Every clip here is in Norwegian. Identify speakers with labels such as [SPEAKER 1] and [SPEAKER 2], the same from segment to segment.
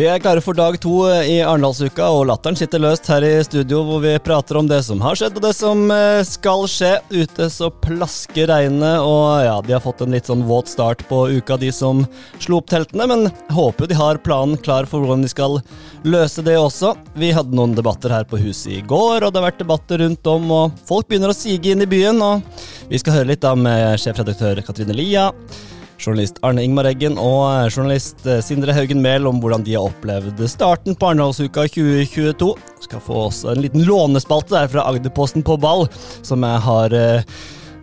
[SPEAKER 1] Vi er klare for dag to i Arendalsuka, og latteren sitter løst her i studio, hvor vi prater om det som har skjedd, og det som eh, skal skje. Ute så plasker regnet, og ja, de har fått en litt sånn våt start på uka, de som slo opp teltene, men håper de har planen klar for hvordan de skal løse det også. Vi hadde noen debatter her på huset i går, og det har vært debatter rundt om, og folk begynner å sige inn i byen, og vi skal høre litt da med sjefredaktør Katrine Lia journalist Arne Ingmar Eggen og eh, journalist eh, Sindre Haugen Mehl om hvordan de har opplevd starten på Arendalsuka 2022. Skal få også en liten lånespalte der fra Agderposten på ball, som jeg har eh,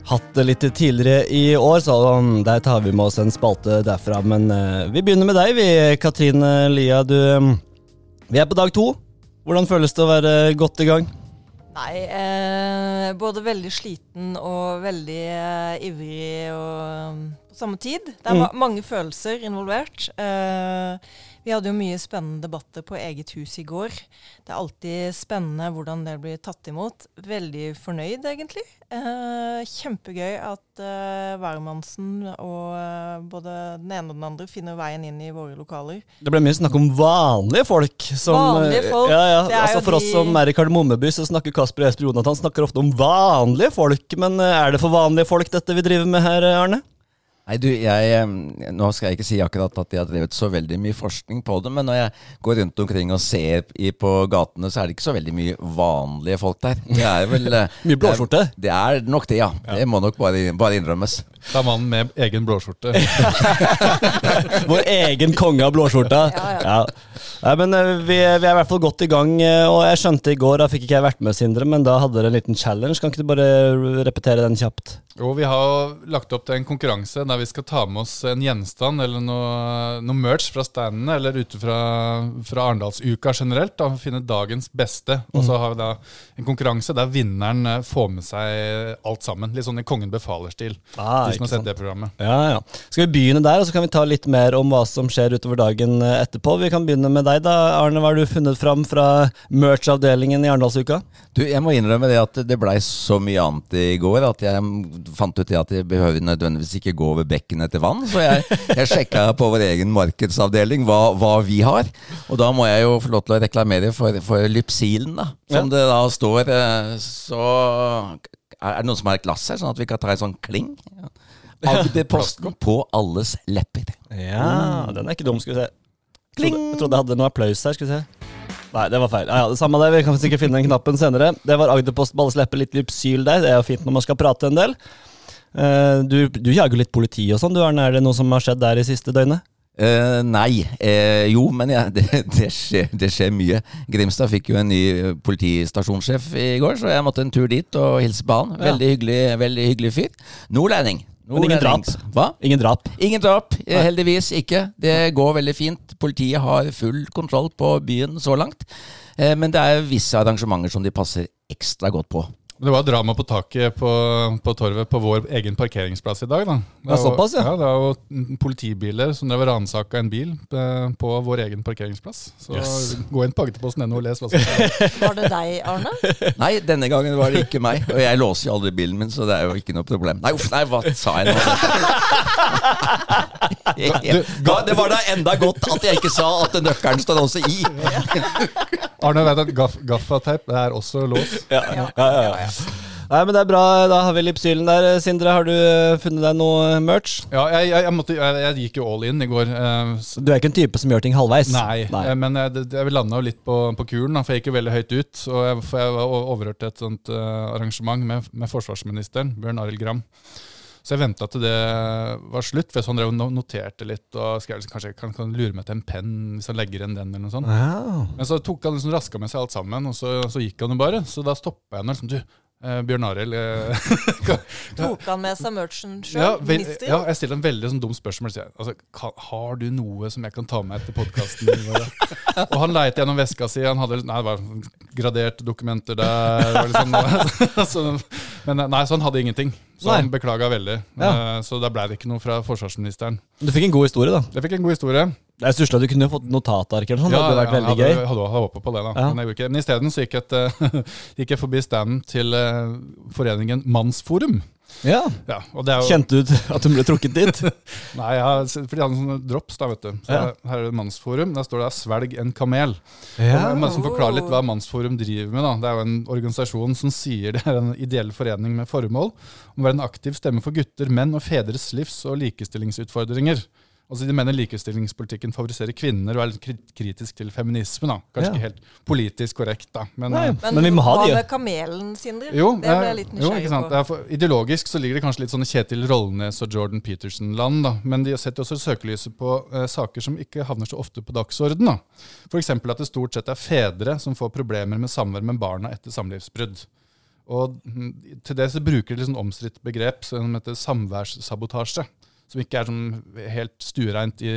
[SPEAKER 1] hatt litt tidligere i år, så um, der tar vi med oss en spalte derfra. Men vi begynner med deg, vi, Katrine Lia. Du, um, vi er på dag to. Hvordan føles det å være godt i gang?
[SPEAKER 2] Nei, eh, både veldig sliten og veldig eh, ivrig og samme tid. Det er mm. mange følelser involvert. Uh, vi hadde jo mye spennende debatter på eget hus i går. Det er alltid spennende hvordan det blir tatt imot. Veldig fornøyd, egentlig. Uh, kjempegøy at uh, hvermannsen og både den ene og den andre finner veien inn i våre lokaler.
[SPEAKER 1] Det ble mye snakk om vanlige folk.
[SPEAKER 2] Som, vanlige folk.
[SPEAKER 1] Ja, ja. Altså for de... oss som er i Kardemommeby, så snakker Kasper Esper Jonathan snakker ofte om vanlige folk. Men er det for vanlige folk dette vi driver med her, Arne?
[SPEAKER 3] Nei, du, jeg, Nå skal jeg ikke si akkurat at jeg har drevet så veldig mye forskning på det, men når jeg går rundt omkring og ser i, på gatene, så er det ikke så veldig mye vanlige folk der. Det er vel
[SPEAKER 1] Mye blåskjorte?
[SPEAKER 3] Det er, det er nok det, ja. ja. Det må nok bare, bare innrømmes.
[SPEAKER 4] Det er mannen med egen blåskjorte.
[SPEAKER 1] Vår egen konge av blåskjorta. Ja, ja. Nei, men eh, vi, vi, er i hvert fall godt i gang. Eh, og jeg skjønte i går, da fikk ikke jeg vært med, Sindre, men da hadde dere en liten challenge. Kan ikke du bare repetere den kjapt?
[SPEAKER 4] Jo, vi har lagt opp til en konkurranse der vi skal ta med oss en gjenstand eller noe, noe merch fra standene, eller ute fra, fra Arendalsuka generelt. Da, finne dagens beste. Og så mm. har vi da en konkurranse der vinneren eh, får med seg alt sammen. Litt sånn i Kongen befaler-stil. Ah, som har sett det programmet.
[SPEAKER 1] Ja, ja. Skal vi begynne der, og så kan vi ta litt mer om hva som skjer utover dagen etterpå. Vi kan begynne med deg, da. Arne, hva har du funnet fram fra merch-avdelingen i Arendalsuka?
[SPEAKER 3] Du, Jeg må innrømme det at det blei så mye annet i går at jeg fant ut at jeg behøver nødvendigvis ikke gå over bekken etter vann. Så jeg, jeg sjekka på vår egen markedsavdeling hva, hva, vi har. Og da må jeg jo få lov til å reklamere for, for Lypsilen, da. Som ja. det da står eh, så er det noen som har et glass her, sånn at vi kan ta en sånn kling? Agderposten på alles lepper.
[SPEAKER 1] Ja, den er ikke dum. Skal vi se. Trodde, jeg trodde jeg hadde noe applaus her. Skal vi se. Nei, det var feil. Ja, ja, det samme det, Vi kan sikkert finne den knappen senere. Det var Agderposten på alles. Litt lypsyl der. Det er jo fint når man skal prate en del. Uh, du, du jager litt politi og sånn. Er det noe som har skjedd der i siste døgnet?
[SPEAKER 3] Uh, nei. Uh, jo, men ja, det, det, skjer, det, skjer, mye. Grimstad fikk jo en ny politistasjonssjef i går, så jeg måtte en tur dit og hilse på han. Veldig hyggelig, veldig hyggelig fyr. Nordlending.
[SPEAKER 1] Men ingen drap?
[SPEAKER 3] Hva?
[SPEAKER 1] Ingen drap?
[SPEAKER 3] Ingen drap, heldigvis ikke. Det går veldig fint. Politiet har full kontroll på byen så langt. Eh, men det er visse arrangementer som de passer ekstra godt på.
[SPEAKER 4] Det var drama på taket på, på, torvet på vår egen parkeringsplass i dag. da.
[SPEAKER 1] Det, er såpass, ja.
[SPEAKER 4] ja. Det var jo politibiler som drev ransaka en bil eh, på vår egen parkeringsplass. Så yes. gå inn på agderposten.no og les hva som
[SPEAKER 2] skjer. Var det deg, Arne?
[SPEAKER 3] Nei, denne gangen var det ikke meg. Og jeg låser jo aldri bilen min, så det er jo ikke noe problem. Nei, uff, nei, hva sa jeg nå? ja, det var da enda godt at jeg ikke sa at nøkkelen står også i.
[SPEAKER 4] Arne vet at gaff, gaffateip er også lås.
[SPEAKER 1] Ja, ja, ja. ja. Nei, men det er bra. Da har vi Lipsylen der. Sindre, har du eh, funnet deg noe merch?
[SPEAKER 4] Ja, jeg, jeg, jeg, måtte, jeg gikk jo all in i går.
[SPEAKER 1] Eh, du er ikke en type som gjør ting halvveis?
[SPEAKER 4] Nei, nei. Eh, men jeg, jeg landa jo litt på, på kuren, for jeg gikk jo veldig høyt ut. Og jeg, for jeg overhørte et sånt uh, arrangement med, med forsvarsministeren, Bjørn Arild Gram. Så jeg venta til det var slutt, for jeg sånn noterte litt. og skrev liksom, Kanskje jeg kan, kan, lure meg til en penn hvis han legger igjen den. eller noe sånt. Wow. Men så tok han liksom raska med seg alt sammen, og så, så gikk han jo bare. Så da stoppa jeg. Liksom, du, eh, Bjørn Arild eh,
[SPEAKER 2] Tok han med seg merchen sjøl? Ja, vel,
[SPEAKER 4] ja, jeg stiller en veldig sånn, dum spørsmål. Altså, kan, har du noe som jeg kan ta med etter podkasten? og han leite gjennom veska si. Han hadde nei, det var graderte dokumenter der. Liksom, så, men nei, så han hadde ingenting. Så nei. han beklaga veldig. Ja. Uh, så da ble det ikke noe fra forsvarsministeren.
[SPEAKER 1] Du fikk en god historie, da?
[SPEAKER 4] Jeg fikk en god historie.
[SPEAKER 1] Jeg stussla du kunne fått notatark eller sånn. Ja, det hadde vært veldig
[SPEAKER 4] hadde,
[SPEAKER 1] gøy.
[SPEAKER 4] Jeg hadde, hadde håpet på det, da. Ja. Men, jeg Men isteden gikk, et, gikk, jeg forbi standen til uh, foreningen Mannsforum.
[SPEAKER 1] Ja.
[SPEAKER 4] Ja, jo,
[SPEAKER 1] Kjente du at hun ble trukket dit?
[SPEAKER 4] Nei, ja, for de hadde sånne drops, da, vet du. Så
[SPEAKER 1] Ja.
[SPEAKER 4] Her er det mannsforum. Der står det 'svelg en kamel'.
[SPEAKER 1] Ja.
[SPEAKER 4] Og Jeg forklare litt hva Mannsforum driver med. da. Det er jo en organisasjon som sier det er en ideell forening med formål om å være en aktiv stemme for gutter, menn og fedres livs- og likestillingsutfordringer. Altså De mener likestillingspolitikken favoriserer kvinner og er litt kritisk til feminisme. da. Kanskje
[SPEAKER 1] Ja.
[SPEAKER 4] ikke helt politisk korrekt, da. Men,
[SPEAKER 1] Nei,
[SPEAKER 4] eh,
[SPEAKER 2] Men,
[SPEAKER 1] Men vi må ha
[SPEAKER 2] det
[SPEAKER 1] de, jo.
[SPEAKER 2] med kamelen, Sindre?
[SPEAKER 4] jo,
[SPEAKER 2] det ble
[SPEAKER 4] eh,
[SPEAKER 2] jeg litt
[SPEAKER 4] jo,
[SPEAKER 2] nysgjerrig
[SPEAKER 4] ikke sant?
[SPEAKER 2] på.
[SPEAKER 4] Det for, ideologisk så ligger det kanskje litt sånn Kjetil Rollnes og Jordan Peterson-land, da. Men de setter også søkelyset på uh, saker som ikke havner så ofte på dagsorden. F.eks. at det stort sett er fedre som får problemer med samvær med barna etter samlivsbrudd. Og mm, til det så bruker de et sånn omstridt begrep som heter samværssabotasje. Som ikke er som helt stuereint i,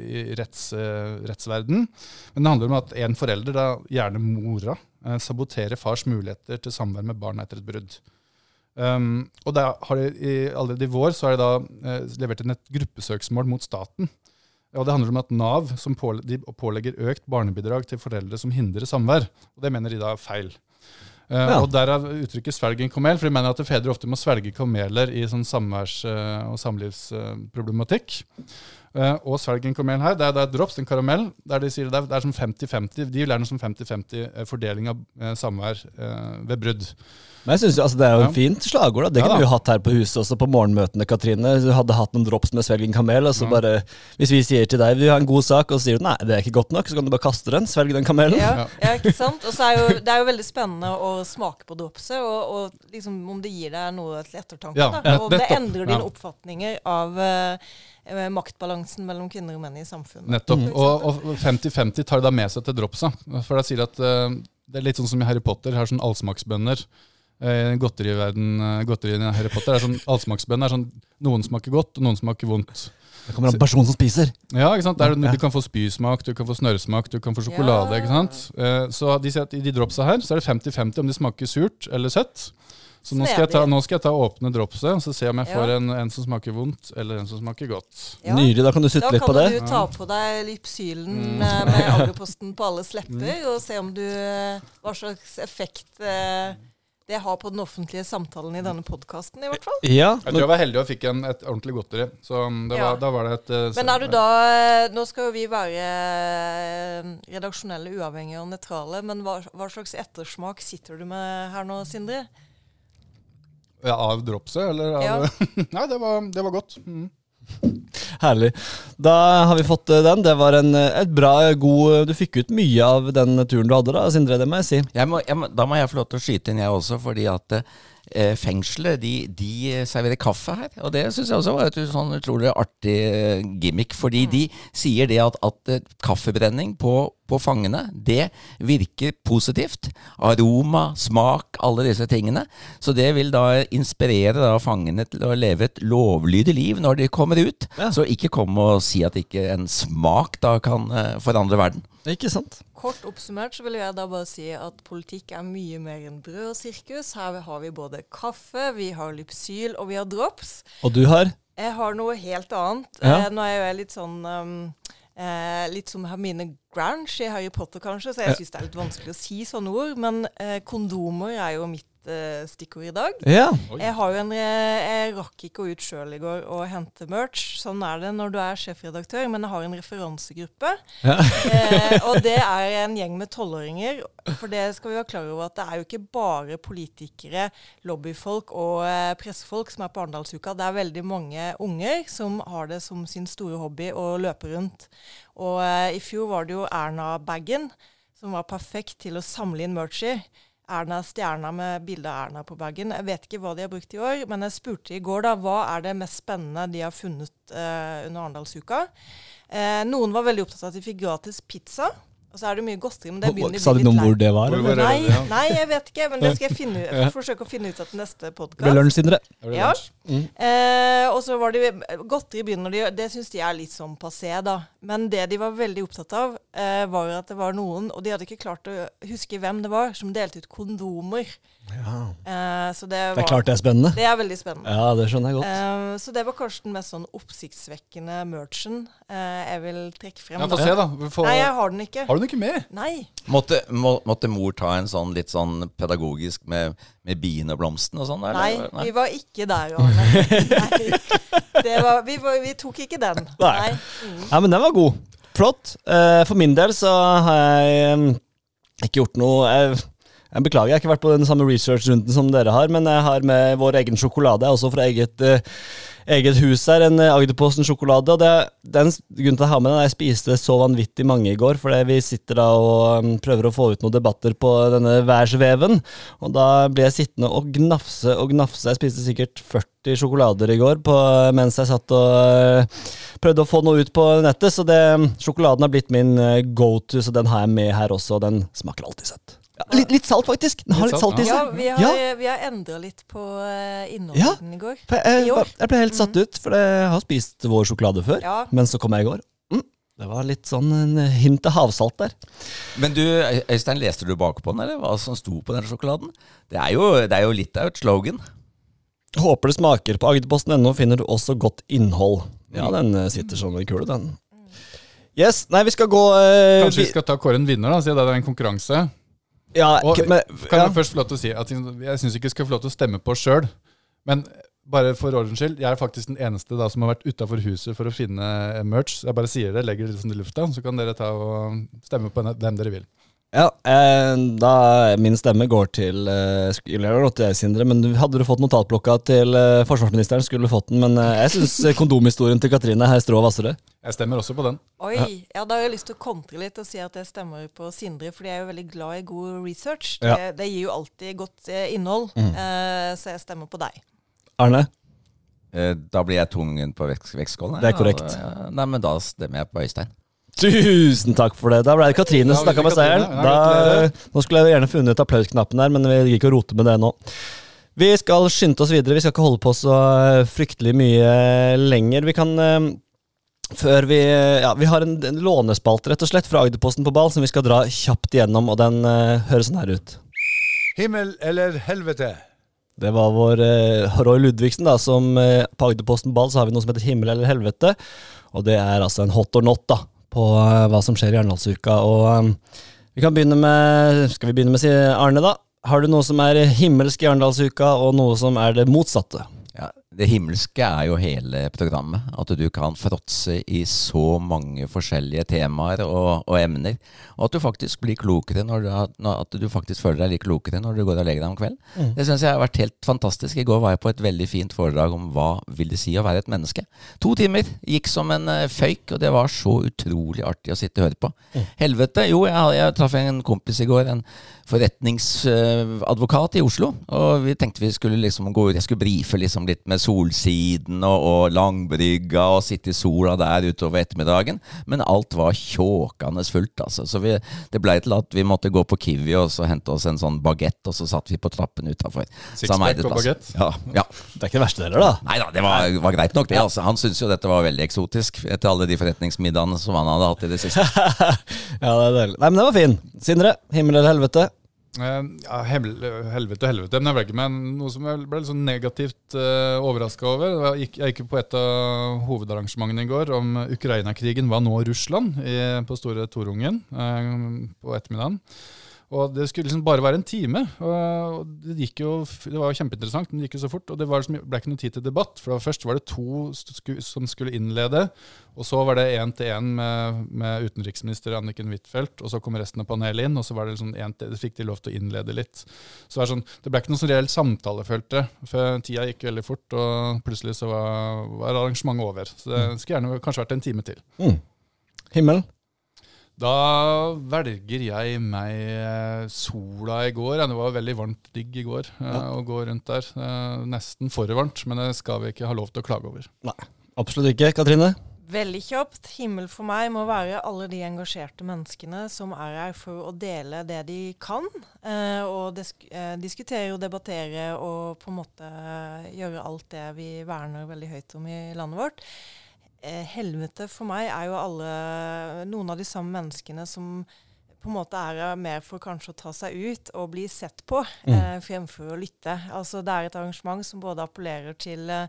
[SPEAKER 4] i retts, eh, rettsverden. Men det handler om at en forelder, da gjerne mora, eh, saboterer fars muligheter til samvær med barna etter et brudd. Um, og da har de, i, allerede i vår så har de da eh, levert inn et gruppesøksmål mot staten. Og Det handler om at Nav som påle- de pålegger økt barnebidrag til foreldre som hindrer samvær. Og Det mener de da er feil. Eh,
[SPEAKER 1] Ja.
[SPEAKER 4] Og Derav uttrykket 'svelg en kamel', for de mener at fedre ofte må svelge kameler i sånn samværs- eh, og samlivsproblematikk. Eh, og svelg en kamel her, det er, det er drops, en karamell, der de sier det er, det er som 50-50. De vil gjerne som 50-50 fordeling av samvær ved brudd.
[SPEAKER 1] Men jeg synes jo, altså, Det er jo
[SPEAKER 4] Ja.
[SPEAKER 1] en fint slagord. da. Det
[SPEAKER 4] Ja
[SPEAKER 1] kunne vi jo hatt her på huset også på morgenmøtene. Katrine. Du hadde hatt noen drops med svelg en kamel. og så
[SPEAKER 4] Ja.
[SPEAKER 1] bare, Hvis vi sier til deg vi har en god sak, og så sier du nei, det er ikke godt nok, så kan du bare kaste den. Svelg den kamelen.
[SPEAKER 2] Ja, ja, ikke sant? Og så er jo, det er jo veldig spennende å smake på dropset, og, og liksom om det gir deg noe til ettertanke.
[SPEAKER 4] Ja,
[SPEAKER 2] da. Og om det endrer dine
[SPEAKER 4] Ja.
[SPEAKER 2] oppfatninger av eh, maktbalansen mellom kvinner og menn i samfunnet.
[SPEAKER 4] Nettopp. Og, og 50-50 tar det da med seg til dropsa. For da sier de at uh, det er litt sånn som i Harry Potter, har sånn allsmaksbønner. Eh, godteriverden, eh, godterien i Harry Potter Det er sånn Allsmaksbønn Er sånn, noen smaker godt, og noen smaker vondt.
[SPEAKER 1] Det kommer an på personen som spiser.
[SPEAKER 4] Ja, ikke sant? Der,
[SPEAKER 1] Ja.
[SPEAKER 4] Du kan få spysmak, du kan få snørrsmak, du kan få sjokolade.
[SPEAKER 2] Ja.
[SPEAKER 4] ikke sant? Eh, så de sier at i de dropsa her så er det 50-50 om de smaker surt eller søtt. Så nå skal, jeg ta, nå skal jeg ta åpne dropset og så se om jeg
[SPEAKER 2] Ja.
[SPEAKER 4] får en, en som smaker vondt, eller en som smaker godt.
[SPEAKER 2] Ja.
[SPEAKER 1] Nydelig, da kan du
[SPEAKER 2] sitte
[SPEAKER 1] sutte litt på det.
[SPEAKER 2] Da kan du ta på deg Lypsylen
[SPEAKER 4] Mm.
[SPEAKER 2] med agroposten på alle slepper, og se om du hva slags effekt eh, det har på den offentlige samtalen i denne podkasten, i hvert fall.
[SPEAKER 1] Ja,
[SPEAKER 4] Jeg tror jeg var heldig og fikk en, et ordentlig godteri. Så um, det var,
[SPEAKER 2] Ja.
[SPEAKER 4] da var det et uh,
[SPEAKER 2] Men er du da eh, Nå skal jo vi være eh, redaksjonelle, uavhengige og nøytrale, men hva, hva slags ettersmak sitter du med her nå, Sindre?
[SPEAKER 4] Ja, av dropset, eller av
[SPEAKER 2] Ja.
[SPEAKER 4] Nei, det var, det var godt. Mm.
[SPEAKER 1] Herlig. Da har vi fått eh, den. Det var en, eh, et bra, god Du fikk ut mye av den turen du hadde, da, Sindre. Det må jeg si.
[SPEAKER 3] Jeg må, jeg da må jeg få lov til å skyte inn, jeg også, fordi at eh, fengselet de, de serverer kaffe her. Og det syns jeg også var et sånn utrolig artig eh, gimmick. Fordi de sier det at, at eh, kaffebrenning på, på fangene, det virker positivt. Aroma, smak, alle disse tingene. Så det vil da inspirere da fangene til å leve et lovlydig liv når de kommer ut.
[SPEAKER 1] Ja.
[SPEAKER 3] Så ikke kom og si at ikke en smak da kan eh, forandre verden.
[SPEAKER 1] Ikke sant?
[SPEAKER 2] Kort oppsummert så vil jeg da bare si at politikk er mye mer enn brød og sirkus. Her har vi både kaffe, vi har Lypsyl og vi har drops.
[SPEAKER 1] Og du har?
[SPEAKER 2] Jeg har noe helt annet.
[SPEAKER 1] Ja.
[SPEAKER 2] Eh, nå er jeg litt sånn um, eh, Litt som Hermine Grange i Harry Potter, kanskje, så jeg syns det er litt vanskelig å si sånne ord. Men eh, kondomer er jo mitt stikkord i dag.
[SPEAKER 1] Ja.
[SPEAKER 2] Jeg har jo en eh, Jeg rakk ikke å ut sjøl i går og hente merch. Sånn er det når du er sjefredaktør, men jeg har en referansegruppe.
[SPEAKER 1] Ja.
[SPEAKER 2] eh, og det er en gjeng med tolvåringer. For det skal vi være klar over at det er jo ikke bare politikere, lobbyfolk og eh, pressefolk som er på Arendalsuka. Det er veldig mange unger som har det som sin store hobby å løpe rundt. Og eh, i fjor var det jo Erna-bagen som var perfekt til å samle inn merch i. Erna Stjerna med bilde av Erna på bagen. Jeg vet ikke hva de har brukt i år, men jeg spurte i går da, hva er det mest spennende de har funnet eh, under Arendalsuka. Eh, noen var veldig opptatt av at de fikk gratis pizza. Og så er det mye godteri, men det begynner
[SPEAKER 1] Sa
[SPEAKER 2] å bli
[SPEAKER 1] noe om hvor det var?
[SPEAKER 4] Hvor var det?
[SPEAKER 2] Nei,
[SPEAKER 4] Ja.
[SPEAKER 2] nei, jeg vet ikke, men det skal jeg finne, ut- forsøke å finne ut av til neste
[SPEAKER 1] Det ble
[SPEAKER 2] podkast.
[SPEAKER 1] lunsj, Sindre.
[SPEAKER 2] Ja.
[SPEAKER 4] lunsj.
[SPEAKER 2] Eh, og så var det Godteri begynner de Det syns de er litt sånn passé, da. Men det de var veldig opptatt av, eh, var at det var noen, og de hadde ikke klart å huske hvem det var, som delte ut kondomer.
[SPEAKER 1] Ja.
[SPEAKER 2] Eh, så det,
[SPEAKER 1] Det er klart det er spennende.
[SPEAKER 2] det er veldig spennende.
[SPEAKER 1] Ja, det skjønner jeg godt.
[SPEAKER 2] Eh, så det var kanskje den mest sånn oppsiktsvekkende merchen eh, jeg vil trekke frem.
[SPEAKER 4] Ja. Få se, da. Får-
[SPEAKER 2] Nei, jeg har den ikke.
[SPEAKER 4] Har du den jo ikke med.
[SPEAKER 2] Nei.
[SPEAKER 3] Måtte, må, måtte mor ta en sånn litt sånn pedagogisk med, med bien og blomsten og sånn?
[SPEAKER 2] Nei,
[SPEAKER 3] nei,
[SPEAKER 2] vi var ikke der, Arne. Nei, det var, vi, var, vi tok ikke den.
[SPEAKER 1] Nei.
[SPEAKER 2] Nei. Mm.
[SPEAKER 1] Ja, men den var god. Flott. Eh, For min del så har jeg ikke gjort noe jeg, jeg beklager, jeg har ikke vært på den samme research-runden som dere har, men jeg har med vår egen sjokolade, også fra eget, eh, eget hus her, en eh, Agderposten-sjokolade. Og det, den grunnen til å ha med den, jeg spiste så vanvittig mange i går, fordi vi sitter da og prøver å få ut noen debatter på denne værsveven. Og da ble jeg sittende og gnafse og gnafse. Jeg spiste sikkert 40 sjokolader i går på, mens jeg satt og eh, prøvde å få noe ut på nettet. Så det, sjokoladen har blitt min eh, go to, så den har jeg med her også. og Den smaker alltid søtt. Ja, litt, litt salt, faktisk. Den har
[SPEAKER 4] Litt
[SPEAKER 1] litt salt i
[SPEAKER 4] seg.
[SPEAKER 2] Ja, vi har,
[SPEAKER 1] Ja.
[SPEAKER 2] vi har endra litt på
[SPEAKER 1] Ja.
[SPEAKER 2] innholdet i går.
[SPEAKER 1] For jeg,
[SPEAKER 2] I
[SPEAKER 1] jeg ble helt satt ut, for jeg har spist vår sjokolade før.
[SPEAKER 2] Ja.
[SPEAKER 1] Men så kom jeg i går. Mm, det var litt sånn en hint av havsalt der.
[SPEAKER 3] Men du, Øystein, leste du bakpå den, eller hva som sto på den sjokoladen? Det er jo, det er jo litt av et slogan.
[SPEAKER 1] Håper det smaker. På agderposten.no finner du også godt innhold. Ja, den eh, sitter som en kule, den. Yes, nei, vi skal gå eh,
[SPEAKER 4] Kanskje vi
[SPEAKER 1] vi-
[SPEAKER 4] skal ta kåre en vinner, da, siden det er en konkurranse.
[SPEAKER 1] Ja,
[SPEAKER 4] Og,
[SPEAKER 1] men,
[SPEAKER 4] Kan jeg først få lov til å si at jeg syns ikke vi skal få lov til å stemme på sjøl. Men bare for ordens skyld, jeg er faktisk den eneste da som har vært utafor huset for å finne merch. Jeg bare sier det, legger det litt sånn i lufta, så kan dere ta og stemme på hvem dere vil.
[SPEAKER 1] Ja, eh, da min stemme går til eh, skulle jeg til Sindre, men hadde du fått notatblokka til eh, forsvarsministeren, skulle du fått den. Men eh, jeg syns kondomhistorien til Katrine er strå vassere.
[SPEAKER 4] Jeg stemmer også på den.
[SPEAKER 2] Oi, ja, Da har jeg lyst til å kontre litt og si at jeg stemmer på Sindre, for jeg er jo veldig glad i god research.
[SPEAKER 1] Ja.
[SPEAKER 2] Det, det gir jo alltid godt eh, innhold,
[SPEAKER 1] Mm.
[SPEAKER 2] eh, så jeg stemmer på deg.
[SPEAKER 1] Arne?
[SPEAKER 3] Eh, Da blir jeg tungen på vektskålen.
[SPEAKER 1] Det er korrekt.
[SPEAKER 3] Ja, Nei, men da stemmer jeg på Øystein.
[SPEAKER 1] Tusen takk for det. Da ble det Katrine som snakka med seieren. Da, nå skulle jeg gjerne funnet applausknappen der, men vi gidder ikke å rote med det nå. Vi skal skynde oss videre. Vi skal ikke holde på så eh, fryktelig mye lenger. Vi kan eh, før vi Ja, vi har en, en lånespalte, rett og slett, fra Agderposten på ball, som vi skal dra kjapt igjennom, og den uh, høres sånn her ut.
[SPEAKER 5] Himmel eller helvete?
[SPEAKER 1] Det var vår eh, Roy Ludvigsen, da, som eh, på Agderposten Ball så har vi noe som heter Himmel eller helvete. Og det er altså en hot or not da, på eh, hva som skjer i Arendalsuka. Og eh, vi kan begynne med Skal vi begynne med Arne, da? Har du noe som er himmelsk i Arendalsuka, og noe som er det motsatte?
[SPEAKER 3] Det himmelske er jo hele programmet. At du kan fråtse i så mange forskjellige temaer og, og emner. Og at du faktisk blir klokere når du, at du faktisk føler deg litt klokere når du går og legger deg om kvelden. Det syns jeg har vært helt fantastisk. I går var jeg på et veldig fint foredrag om hva vil det si å være et menneske. To timer gikk som en eh, føyk, og det var så utrolig artig å sitte og høre på. Helvete. Jo, jeg, jeg traff en kompis i går. en forretningsadvokat i Oslo. Og vi tenkte vi skulle liksom gå ut Jeg skulle brife liksom litt med Solsiden og, og Langbrygga og sitte i sola der utover ettermiddagen. Men alt var tjåkende fullt, altså. Så vi, det blei til at vi måtte gå på Kiwi og så hente oss en sånn bagett, og så satt vi på trappen utafor.
[SPEAKER 4] Sixpack og bagett?
[SPEAKER 3] Ja, ja.
[SPEAKER 1] Det er ikke det verste heller, da.
[SPEAKER 3] Nei da, det var, var greit nok, det. altså. Han syntes jo dette var veldig eksotisk etter alle de forretningsmiddagene som han hadde hatt i det siste.
[SPEAKER 1] ja, det er deilig. Nei, men den var fin. Sindre, himmel eller helvete?
[SPEAKER 4] Eh, Ja, helvete og helvete. Men jeg ble ikke noe som jeg ble litt sånn negativt uh, overraska over. Jeg gikk, jeg gikk på et av hovedarrangementene i går om Ukraina-krigen. Hva nå Russland? I, på Store Torungen uh, på ettermiddagen. Og det skulle liksom bare være en time. Og det gikk jo, det var jo kjempeinteressant, men det gikk jo så fort. Og det var liksom, ble ikke noe tid til debatt. For først var det to som skulle innlede, og så var det én til én med, med utenriksminister Anniken Huitfeldt, og så kom resten av panelet inn, og så var det liksom en til, fikk de lov til å innlede litt. Så det, var sånn, det ble ikke noe sånn reell samtale, følte jeg. For tida gikk veldig fort, og plutselig så var, var arrangementet over. Så det skulle gjerne kanskje vært en time til.
[SPEAKER 1] Mm. Himmel?
[SPEAKER 4] Da velger jeg meg eh, sola i går. Det var veldig varmt digg i går ja. å gå rundt der. Eh, Nesten for varmt, men det skal vi ikke ha lov til å klage over.
[SPEAKER 1] Nei, absolutt ikke. Katrine?
[SPEAKER 2] Veldig kjapt. Himmel for meg må være alle de engasjerte menneskene som er her for å dele det de kan. Eh, og disk eh, diskutere og debattere og på en måte eh, gjøre alt det vi verner veldig høyt om i landet vårt. Eh, helvete for meg er jo alle noen av de samme menneskene som på en måte er mer for kanskje å ta seg ut og bli sett på,
[SPEAKER 1] Mm.
[SPEAKER 2] eh, fremfor å lytte. Altså Det er et arrangement som både appellerer til eh,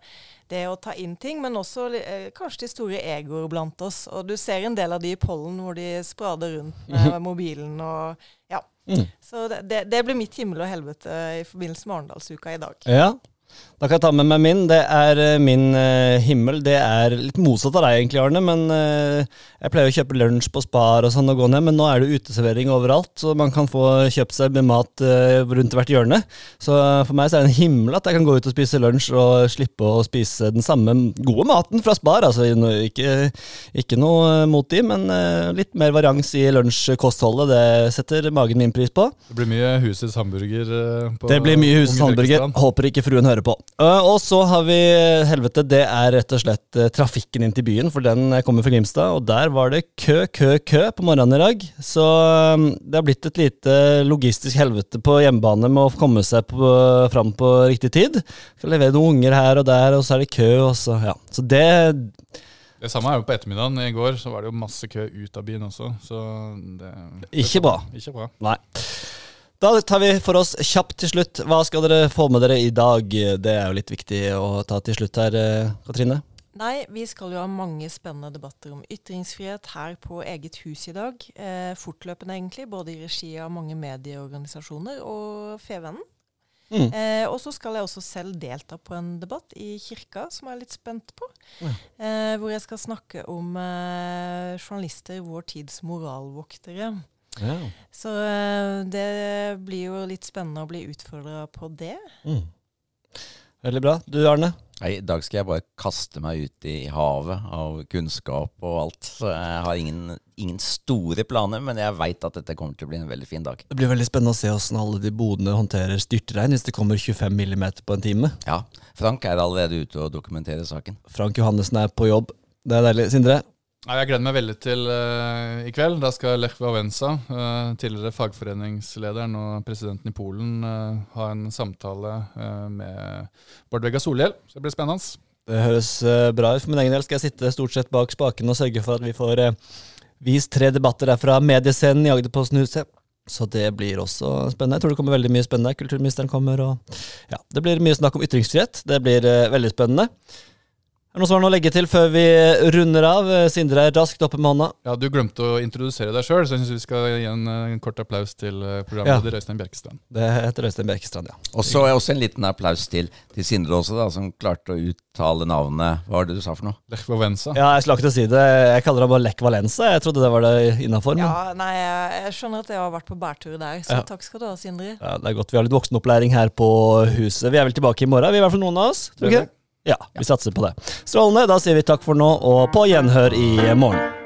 [SPEAKER 2] det å ta inn ting, men også eh, kanskje de store egoer blant oss. Og du ser en del av de i pollen hvor de sprader rundt med mobilen og ja.
[SPEAKER 1] Mm.
[SPEAKER 2] Så det, det, det blir mitt himmel og helvete i forbindelse med Arendalsuka i dag.
[SPEAKER 1] Ja. Da kan jeg ta med meg min. Det er eh, min uh, himmel. Det er litt motsatt av deg egentlig, Arne. Men uh, jeg pleier å kjøpe lunsj på Spar og sånn og gå ned, men nå er det uteservering overalt, så man kan få kjøpt seg med mat rundt hvert hjørne. Så for meg så er det en himmel at jeg kan gå ut og spise lunsj og slippe å spise den samme gode maten fra Spar. Altså ikke, ikke noe mot de, men litt mer varians i lunsjkostholdet. Det setter magen min pris på.
[SPEAKER 4] Det blir mye husets hamburger. på
[SPEAKER 1] Det blir mye husets hamburger. Håper ikke fruen hører på. Uh, og så har vi helvete, det er rett og slett uh, trafikken inn til byen, for den uh, kommer fra Grimstad. Og der var det kø, kø, kø på morgenen i dag. Så det har blitt et lite logistisk helvete på hjemmebane med å komme seg på, fram på riktig tid. Skal levere noen unger her og der, og så er det kø, og så ja. Så det
[SPEAKER 4] Det samme er jo på ettermiddagen. I går så var det jo masse kø ut av byen også. Så det,
[SPEAKER 1] Ikke bra.
[SPEAKER 4] Ikke bra.
[SPEAKER 1] Nei. Da tar vi for oss kjapt til slutt. Hva skal dere få med dere i dag? Det er jo litt viktig å ta til slutt her, uh, Katrine.
[SPEAKER 2] Nei, vi skal jo ha mange spennende debatter om ytringsfrihet her på eget hus i dag. Eh, fortløpende, egentlig, både i regi av mange medieorganisasjoner og Fevennen.
[SPEAKER 1] Mm.
[SPEAKER 2] Eh, og så skal jeg også selv delta på en debatt i kirka, som jeg er litt spent på. Eh, hvor jeg skal snakke om eh, journalister, vår tids moralvoktere.
[SPEAKER 1] Ja.
[SPEAKER 2] Så eh, det blir jo litt spennende å bli utfordra på det.
[SPEAKER 1] Mm. Veldig bra. Du Arne?
[SPEAKER 3] Nei, I dag skal jeg bare kaste meg ut i havet av kunnskap og alt. Så jeg har ingen, ingen store planer, men jeg veit at dette kommer til å bli en veldig fin dag.
[SPEAKER 1] Det blir veldig spennende å se hvordan alle de bodene håndterer styrtregn hvis det kommer 25 millimeter på en time.
[SPEAKER 3] Ja, Frank er allerede ute og dokumenterer saken.
[SPEAKER 1] Frank Johannessen er på jobb. Det er deilig. Sindre?
[SPEAKER 4] Nei, Jeg gleder meg veldig til uh, i kveld. Da skal Lech Wałęsa, uh, tidligere fagforeningslederen og presidenten i Polen, uh, ha en samtale med Bård Vegar Solhjell. Så det blir spennende.
[SPEAKER 1] Det høres bra ut. For min egen del skal jeg sitte stort sett bak spaken og sørge for at vi får vist tre debatter derfra mediescenen i Agderposten huset. Så det blir også spennende. Jeg tror det kommer veldig mye spennende. Kulturministeren kommer, og ja, det blir mye snakk om ytringsfrihet. Det blir veldig spennende. Er det noe noe å legge til før vi runder av? Eh, Sindre er raskt oppe med hånda.
[SPEAKER 4] Ja, Du glemte å introdusere deg sjøl, så jeg syns vi skal gi en, eh, en kort applaus til programleder ja. Øystein Bjerkestrand.
[SPEAKER 1] Det heter Øystein Bjerkestrand, ja.
[SPEAKER 3] Og så også en liten applaus til, til Sindre også, da, som klarte å uttale navnet Hva var det du sa for noe?
[SPEAKER 4] Lech Valenza.
[SPEAKER 1] Ja, jeg skulle akkurat si det. Jeg kaller det bare Lech Valenza. Jeg trodde det var det innafor.
[SPEAKER 2] Ja, nei, jeg, jeg skjønner at jeg har vært på bærtur der, så
[SPEAKER 1] Ja.
[SPEAKER 2] takk skal du ha, Sindre.
[SPEAKER 1] Ja, det er godt vi har litt voksenopplæring her på huset. Vi er vel tilbake i morgen, vi er i hvert fall noen av oss. Tror du ikke? Ja, vi satser på det. Strålende. Da sier vi takk for nå, og på gjenhør i morgen.